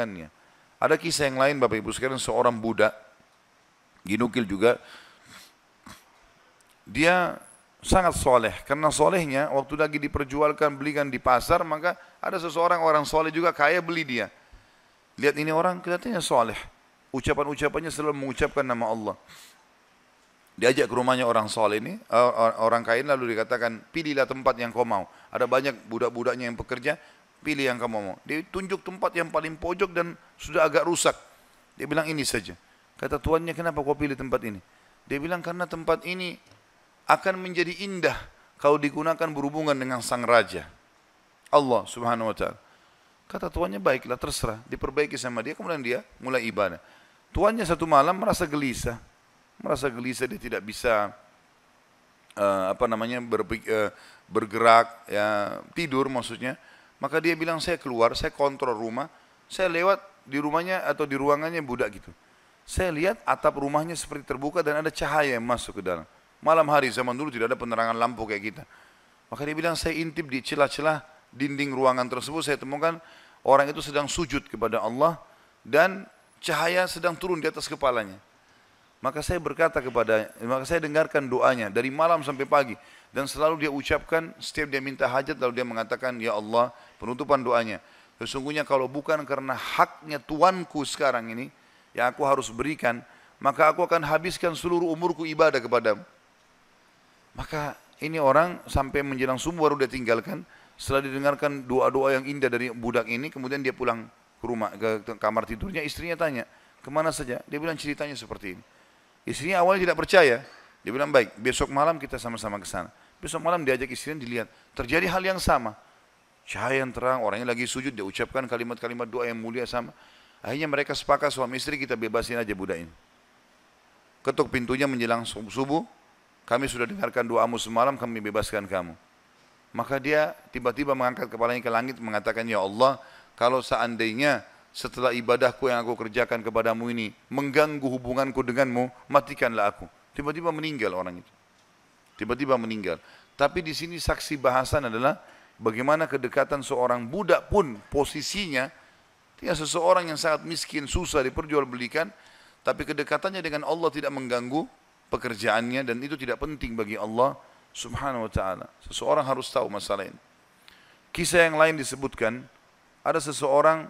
dengannya. Ada kisah yang lain Bapak Ibu sekalian seorang budak ginukil juga. Dia sangat soleh karena solehnya waktu lagi diperjualkan belikan di pasar maka ada seseorang orang soleh juga kaya beli dia. Lihat ini orang kelihatannya soleh. Ucapan-ucapannya selalu mengucapkan nama Allah diajak ke rumahnya orang soleh ini orang kaya lalu dikatakan pilihlah tempat yang kau mau ada banyak budak-budaknya yang pekerja pilih yang kamu mau. Dia tunjuk tempat yang paling pojok dan sudah agak rusak. Dia bilang ini saja. Kata tuannya kenapa kau pilih tempat ini? Dia bilang karena tempat ini akan menjadi indah kalau digunakan berhubungan dengan sang raja. Allah subhanahu wa ta'ala. Kata tuannya baiklah terserah. Diperbaiki sama dia kemudian dia mulai ibadah. Tuannya satu malam merasa gelisah. Merasa gelisah dia tidak bisa uh, apa namanya berpik, uh, bergerak ya tidur maksudnya maka dia bilang saya keluar, saya kontrol rumah, saya lewat di rumahnya atau di ruangannya budak gitu. Saya lihat atap rumahnya seperti terbuka dan ada cahaya yang masuk ke dalam. Malam hari zaman dulu tidak ada penerangan lampu kayak kita. Maka dia bilang saya intip di celah-celah dinding ruangan tersebut saya temukan orang itu sedang sujud kepada Allah dan cahaya sedang turun di atas kepalanya. Maka saya berkata kepada, maka saya dengarkan doanya dari malam sampai pagi dan selalu dia ucapkan setiap dia minta hajat lalu dia mengatakan ya Allah penutupan doanya. Sesungguhnya kalau bukan karena haknya tuanku sekarang ini yang aku harus berikan, maka aku akan habiskan seluruh umurku ibadah kepadamu. Maka ini orang sampai menjelang subuh baru dia tinggalkan. Setelah didengarkan doa-doa yang indah dari budak ini, kemudian dia pulang ke rumah ke kamar tidurnya. Istrinya tanya, ke mana saja? Dia bilang ceritanya seperti ini. Istrinya awalnya tidak percaya. Dia bilang baik, besok malam kita sama-sama ke sana. Besok malam diajak istrinya dilihat. Terjadi hal yang sama. Cahaya yang terang, orangnya lagi sujud, dia ucapkan kalimat-kalimat doa yang mulia sama. Akhirnya mereka sepakat suami istri kita bebasin aja budak ini. Ketuk pintunya menjelang subuh, kami sudah dengarkan doamu semalam, kami bebaskan kamu. Maka dia tiba-tiba mengangkat kepalanya ke langit mengatakan, Ya Allah, kalau seandainya setelah ibadahku yang aku kerjakan kepadamu ini mengganggu hubunganku denganmu, matikanlah aku. Tiba-tiba meninggal orang itu. Tiba-tiba meninggal. Tapi di sini saksi bahasan adalah bagaimana kedekatan seorang budak pun posisinya dia seseorang yang sangat miskin, susah diperjualbelikan, tapi kedekatannya dengan Allah tidak mengganggu pekerjaannya dan itu tidak penting bagi Allah Subhanahu wa taala. Seseorang harus tahu masalah ini. Kisah yang lain disebutkan ada seseorang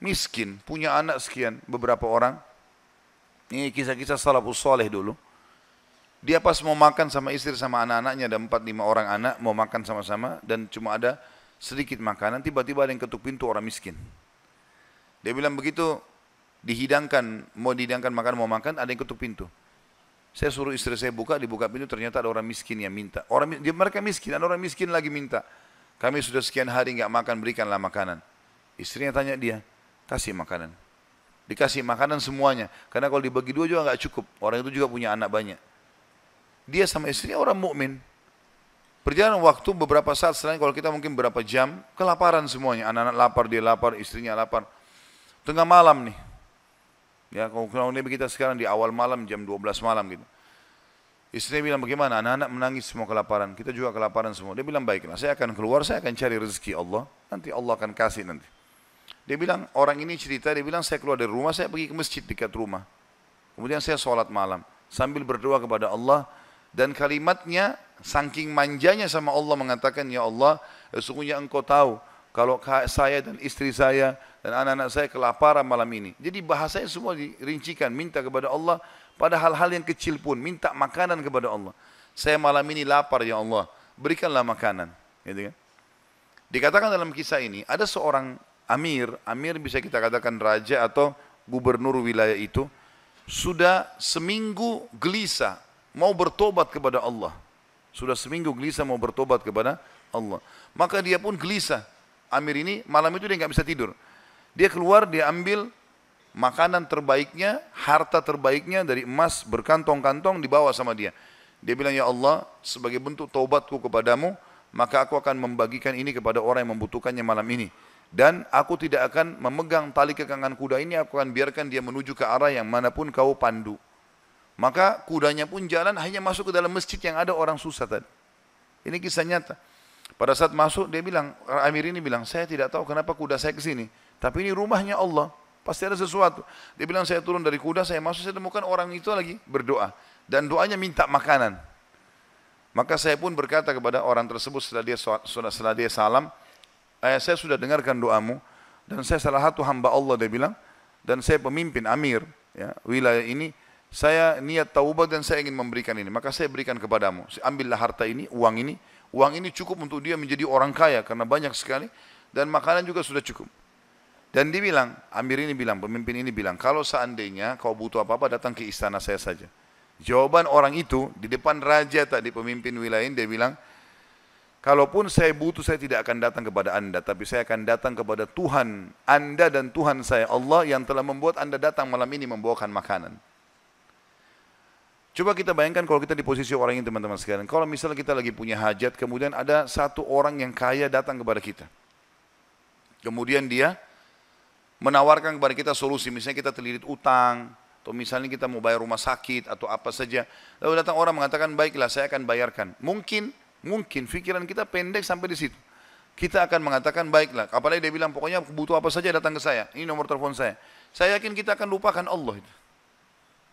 miskin, punya anak sekian, beberapa orang. Ini kisah-kisah salafus soleh dulu. Dia pas mau makan sama istri sama anak-anaknya ada empat lima orang anak mau makan sama-sama dan cuma ada sedikit makanan tiba-tiba ada yang ketuk pintu orang miskin. Dia bilang begitu dihidangkan mau dihidangkan makan mau makan ada yang ketuk pintu. Saya suruh istri saya buka dibuka pintu ternyata ada orang miskin yang minta. Orang dia mereka miskin ada orang miskin lagi minta. Kami sudah sekian hari nggak makan berikanlah makanan. Istrinya tanya dia kasih makanan. Dikasih makanan semuanya karena kalau dibagi dua juga nggak cukup. Orang itu juga punya anak banyak dia sama istrinya orang mukmin. Perjalanan waktu beberapa saat setelah kalau kita mungkin berapa jam, kelaparan semuanya. Anak-anak lapar, dia lapar, istrinya lapar. Tengah malam nih. Ya, kalau ini kita sekarang di awal malam jam 12 malam gitu. Istrinya bilang bagaimana? Anak-anak menangis semua kelaparan. Kita juga kelaparan semua. Dia bilang baiklah, saya akan keluar, saya akan cari rezeki Allah. Nanti Allah akan kasih nanti. Dia bilang, orang ini cerita, dia bilang saya keluar dari rumah, saya pergi ke masjid dekat rumah. Kemudian saya sholat malam. Sambil berdoa kepada Allah, dan kalimatnya saking manjanya sama Allah mengatakan ya Allah sesungguhnya engkau tahu kalau saya dan istri saya dan anak-anak saya kelaparan malam ini. Jadi bahasanya semua dirincikan, minta kepada Allah pada hal-hal yang kecil pun, minta makanan kepada Allah. Saya malam ini lapar ya Allah, berikanlah makanan. Gitu kan? Dikatakan dalam kisah ini, ada seorang amir, amir bisa kita katakan raja atau gubernur wilayah itu, sudah seminggu gelisah mau bertobat kepada Allah. Sudah seminggu gelisah mau bertobat kepada Allah. Maka dia pun gelisah. Amir ini malam itu dia nggak bisa tidur. Dia keluar, dia ambil makanan terbaiknya, harta terbaiknya dari emas berkantong-kantong dibawa sama dia. Dia bilang, Ya Allah, sebagai bentuk taubatku kepadamu, maka aku akan membagikan ini kepada orang yang membutuhkannya malam ini. Dan aku tidak akan memegang tali kekangan kuda ini, aku akan biarkan dia menuju ke arah yang mana pun kau pandu. Maka kudanya pun jalan hanya masuk ke dalam masjid yang ada orang susah tadi. Ini kisah nyata. Pada saat masuk dia bilang, Amir ini bilang, saya tidak tahu kenapa kuda saya ke sini. Tapi ini rumahnya Allah. Pasti ada sesuatu. Dia bilang saya turun dari kuda, saya masuk, saya temukan orang itu lagi berdoa. Dan doanya minta makanan. Maka saya pun berkata kepada orang tersebut setelah dia setelah dia salam, eh, saya sudah dengarkan doamu dan saya salah satu hamba Allah dia bilang dan saya pemimpin Amir ya, wilayah ini saya niat taubat dan saya ingin memberikan ini. Maka saya berikan kepadamu ambillah harta ini uang ini. Uang ini cukup untuk dia menjadi orang kaya karena banyak sekali dan makanan juga sudah cukup. Dan dia bilang Amir ini bilang pemimpin ini bilang kalau seandainya kau butuh apa-apa datang ke istana saya saja. Jawaban orang itu di depan raja tadi pemimpin wilayah ini dia bilang Kalaupun saya butuh, saya tidak akan datang kepada anda, tapi saya akan datang kepada Tuhan anda dan Tuhan saya, Allah yang telah membuat anda datang malam ini membawakan makanan. Coba kita bayangkan kalau kita di posisi orang ini teman-teman sekalian. Kalau misalnya kita lagi punya hajat, kemudian ada satu orang yang kaya datang kepada kita. Kemudian dia menawarkan kepada kita solusi. Misalnya kita terlilit utang, atau misalnya kita mau bayar rumah sakit, atau apa saja. Lalu datang orang mengatakan, baiklah saya akan bayarkan. Mungkin, mungkin pikiran kita pendek sampai di situ. Kita akan mengatakan, baiklah. Apalagi dia bilang, pokoknya butuh apa saja datang ke saya. Ini nomor telepon saya. Saya yakin kita akan lupakan Allah itu.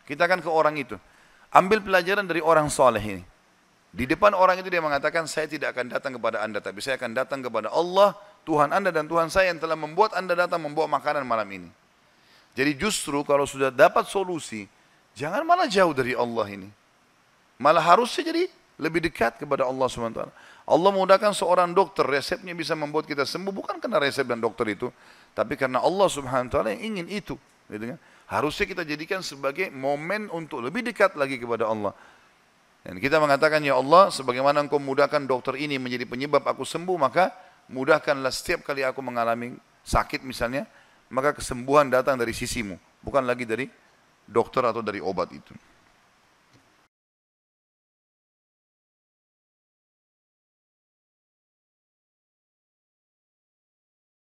Kita akan ke orang itu. Ambil pelajaran dari orang soleh ini. Di depan orang itu dia mengatakan, saya tidak akan datang kepada anda, tapi saya akan datang kepada Allah, Tuhan anda dan Tuhan saya yang telah membuat anda datang membawa makanan malam ini. Jadi justru kalau sudah dapat solusi, jangan malah jauh dari Allah ini. Malah harusnya jadi lebih dekat kepada Allah SWT. Allah mudahkan seorang dokter, resepnya bisa membuat kita sembuh, bukan karena resep dan dokter itu, tapi karena Allah Subhanahu Wa yang ingin itu. Gitu kan? Harusnya kita jadikan sebagai momen untuk lebih dekat lagi kepada Allah. Dan kita mengatakan, Ya Allah, sebagaimana engkau mudahkan dokter ini menjadi penyebab aku sembuh, maka mudahkanlah setiap kali aku mengalami sakit misalnya, maka kesembuhan datang dari sisimu, bukan lagi dari dokter atau dari obat itu.